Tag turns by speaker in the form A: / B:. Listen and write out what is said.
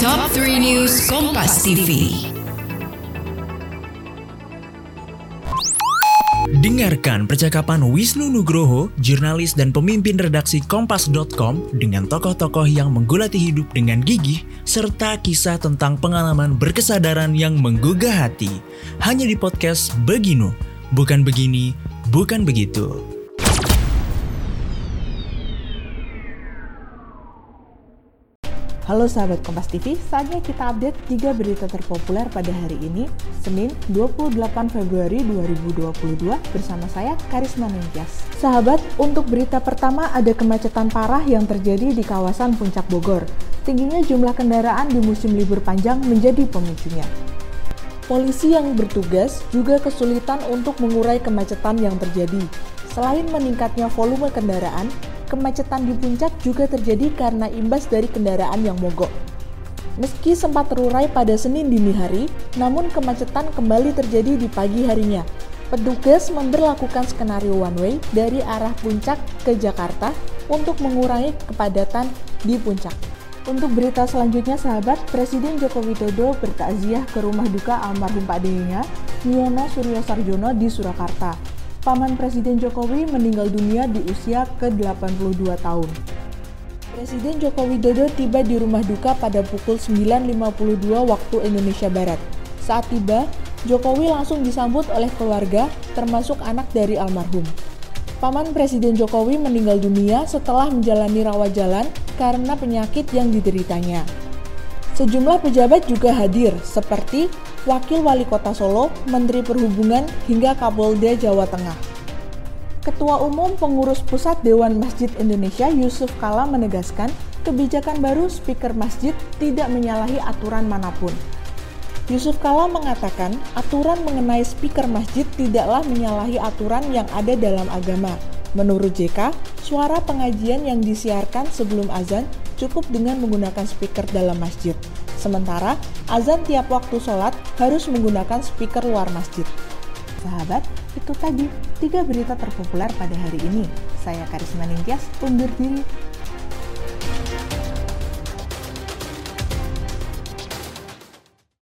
A: Top 3 News Kompas TV.
B: Dengarkan percakapan Wisnu Nugroho, jurnalis dan pemimpin redaksi Kompas.com dengan tokoh-tokoh yang menggulati hidup dengan gigih, serta kisah tentang pengalaman berkesadaran yang menggugah hati. Hanya di podcast Beginu, bukan begini, bukan begitu.
C: Halo sahabat Kompas TV, saatnya kita update 3 berita terpopuler pada hari ini, Senin 28 Februari 2022 bersama saya Karisma Nengkias. Sahabat, untuk berita pertama ada kemacetan parah yang terjadi di kawasan Puncak Bogor. Tingginya jumlah kendaraan di musim libur panjang menjadi pemicunya. Polisi yang bertugas juga kesulitan untuk mengurai kemacetan yang terjadi. Selain meningkatnya volume kendaraan, kemacetan di puncak juga terjadi karena imbas dari kendaraan yang mogok. Meski sempat terurai pada Senin dini hari, namun kemacetan kembali terjadi di pagi harinya. Petugas memperlakukan skenario one way dari arah puncak ke Jakarta untuk mengurangi kepadatan di puncak. Untuk berita selanjutnya sahabat, Presiden Joko Widodo bertakziah ke rumah duka almarhum Pak Deynya, Nyono Suryo Sarjono di Surakarta. Paman Presiden Jokowi meninggal dunia di usia ke-82 tahun. Presiden Joko Widodo tiba di rumah duka pada pukul 9.52 waktu Indonesia Barat. Saat tiba, Jokowi langsung disambut oleh keluarga, termasuk anak dari almarhum. Paman Presiden Jokowi meninggal dunia setelah menjalani rawat jalan karena penyakit yang dideritanya. Sejumlah pejabat juga hadir, seperti Wakil Wali Kota Solo, Menteri Perhubungan, hingga Kapolda Jawa Tengah. Ketua Umum Pengurus Pusat Dewan Masjid Indonesia Yusuf Kala menegaskan kebijakan baru speaker masjid tidak menyalahi aturan mana pun. Yusuf Kala mengatakan aturan mengenai speaker masjid tidaklah menyalahi aturan yang ada dalam agama. Menurut JK, suara pengajian yang disiarkan sebelum azan cukup dengan menggunakan speaker dalam masjid. Sementara, azan tiap waktu sholat harus menggunakan speaker luar masjid. Sahabat, itu tadi tiga berita terpopuler pada hari ini. Saya Karisma Ningtyas, undur diri.